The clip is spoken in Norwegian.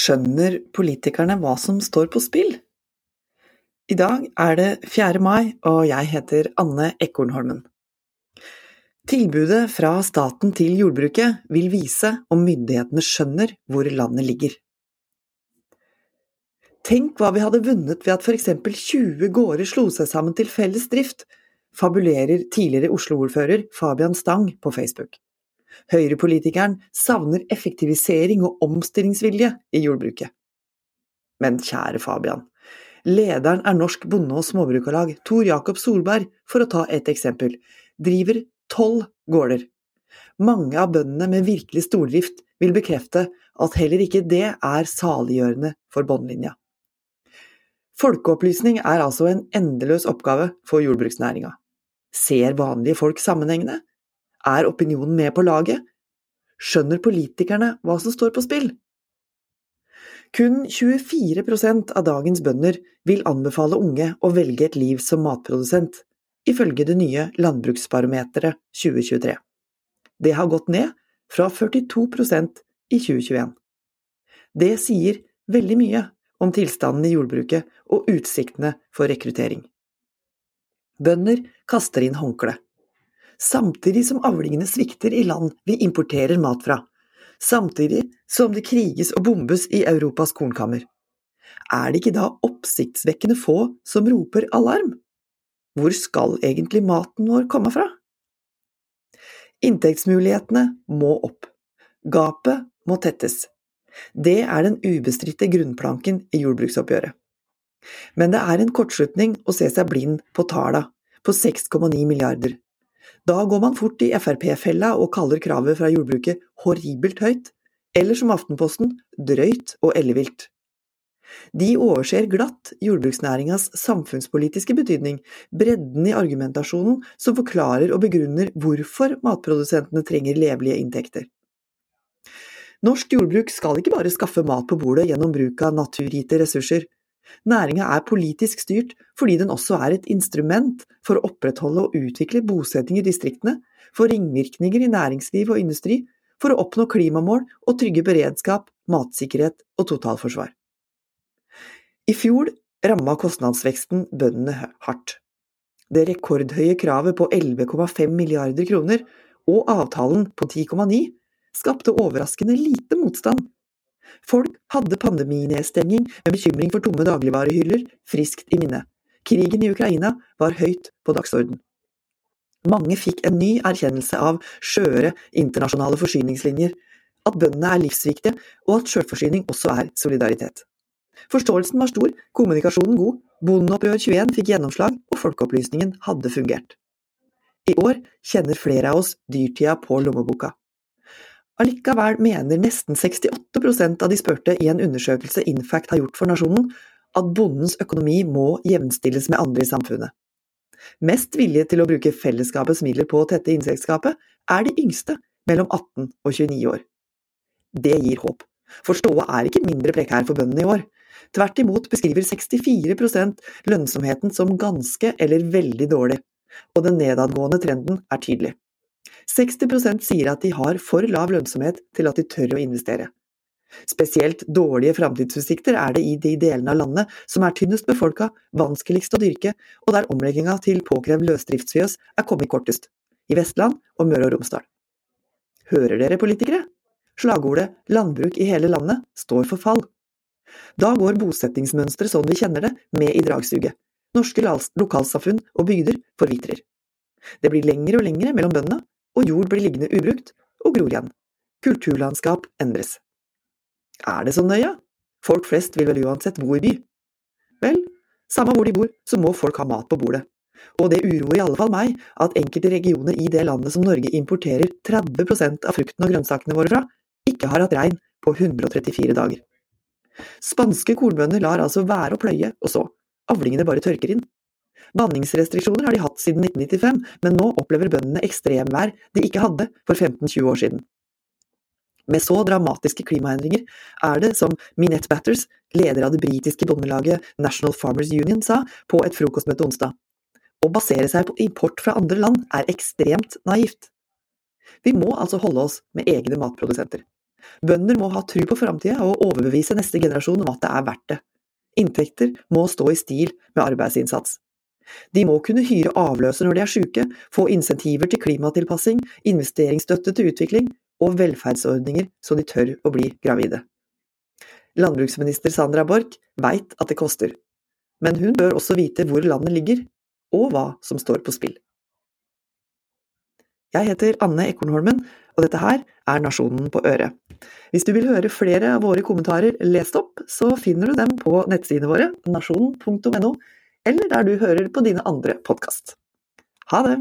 Skjønner politikerne hva som står på spill? I dag er det 4. mai, og jeg heter Anne Ekornholmen. Tilbudet fra staten til jordbruket vil vise om myndighetene skjønner hvor landet ligger. Tenk hva vi hadde vunnet ved at eksempel 20 gårder slo seg sammen til felles drift, fabulerer tidligere Oslo-ordfører Fabian Stang på Facebook. Høyrepolitikeren savner effektivisering og omstillingsvilje i jordbruket. Men kjære Fabian, lederen er Norsk Bonde- og Småbrukarlag, Tor Jakob Solberg, for å ta et eksempel, driver tolv gårder. Mange av bøndene med virkelig stordrift vil bekrefte at heller ikke det er saliggjørende for båndlinja. Folkeopplysning er altså en endeløs oppgave for jordbruksnæringa. Ser vanlige folk sammenhengene? Er opinionen med på laget? Skjønner politikerne hva som står på spill? Kun 24% av dagens bønder vil anbefale unge å velge et liv som matprodusent, ifølge det nye Landbruksbarometeret 2023. Det har gått ned fra 42% i 2021. Det sier veldig mye om tilstanden i jordbruket og utsiktene for rekruttering. Bønder kaster inn håndkleet samtidig som avlingene svikter i land vi importerer mat fra, samtidig som det kriges og bombes i Europas kornkammer. Er det ikke da oppsiktsvekkende få som roper alarm? Hvor skal egentlig maten vår komme fra? Inntektsmulighetene må opp. Gapet må tettes. Det er den ubestridte grunnplanken i jordbruksoppgjøret. Men det er en kortslutning å se seg blind på tala, på 6,9 milliarder, da går man fort i Frp-fella og kaller kravet fra jordbruket horribelt høyt, eller som Aftenposten drøyt og ellevilt. De overser glatt jordbruksnæringas samfunnspolitiske betydning, bredden i argumentasjonen som forklarer og begrunner hvorfor matprodusentene trenger levelige inntekter. Norsk jordbruk skal ikke bare skaffe mat på bordet gjennom bruk av naturgitte ressurser, Næringa er politisk styrt fordi den også er et instrument for å opprettholde og utvikle bosetting i distriktene, for ringvirkninger i næringsliv og industri, for å oppnå klimamål og trygge beredskap, matsikkerhet og totalforsvar. I fjor ramma kostnadsveksten bøndene hardt. Det rekordhøye kravet på 11,5 milliarder kroner og avtalen på 10,9 skapte overraskende lite motstand Folk hadde pandeminedstenging med bekymring for tomme dagligvarehyller friskt i minne. Krigen i Ukraina var høyt på dagsorden. Mange fikk en ny erkjennelse av skjøre internasjonale forsyningslinjer, at bøndene er livsviktige, og at sjølforsyning også er solidaritet. Forståelsen var stor, kommunikasjonen god, Bondeopprør 21 fikk gjennomslag, og folkeopplysningen hadde fungert. I år kjenner flere av oss dyrtida på lommeboka. Allikevel mener nesten 68% av de spurte i en undersøkelse Infact har gjort for nasjonen, at bondens økonomi må jevnstilles med andre i samfunnet. Mest villige til å bruke fellesskapets midler på å tette inntektsgapet er de yngste, mellom 18 og 29 år. Det gir håp, for ståa er ikke mindre prekær for bøndene i år. Tvert imot beskriver 64% lønnsomheten som ganske eller veldig dårlig, og den nedadgående trenden er tydelig. 60% sier at de har for lav lønnsomhet til at de tør å investere. Spesielt dårlige framtidsutsikter er det i de delene av landet som er tynnest befolka, vanskeligst å dyrke, og der omlegginga til påkrevd løsdriftsfjøs er kommet kortest, i Vestland og Møre og Romsdal. Hører dere, politikere? Slagordet 'landbruk i hele landet' står for fall. Da går bosettingsmønsteret sånn vi kjenner det, med i dragsuget. Norske lokalsamfunn og bygder forvitrer. Det blir lengre og lengre mellom bøndene, og jord blir liggende ubrukt og gror igjen. Kulturlandskap endres. Er det så nøye? Folk flest vil vel uansett bo i by? Vel, samme hvor de bor, så må folk ha mat på bordet. Og det uroer i alle fall meg at enkelte regioner i det landet som Norge importerer 30% av frukten og grønnsakene våre fra, ikke har hatt regn på 134 dager. Spanske kornbønder lar altså være å pløye, og så, avlingene bare tørker inn. Vanningsrestriksjoner har de hatt siden 1995, men nå opplever bøndene ekstremvær de ikke hadde for 15–20 år siden. Med så dramatiske klimaendringer er det, som Minette Batters, leder av det britiske bondelaget National Farmers Union, sa på et frokostmøte onsdag, å basere seg på import fra andre land er ekstremt naivt. Vi må altså holde oss med egne matprodusenter. Bønder må ha tru på framtida og overbevise neste generasjon om at det er verdt det. Inntekter må stå i stil med arbeidsinnsats. De må kunne hyre avløser når de er syke, få insentiver til klimatilpassing, investeringsstøtte til utvikling og velferdsordninger så de tør å bli gravide. Landbruksminister Sandra Borch veit at det koster, men hun bør også vite hvor landet ligger, og hva som står på spill. Jeg heter Anne Ekornholmen, og dette her er Nasjonen på øret. Hvis du vil høre flere av våre kommentarer lest opp, så finner du dem på nettsidene våre, nasjonen.no, eller der du hører på dine andre podkast. Ha det!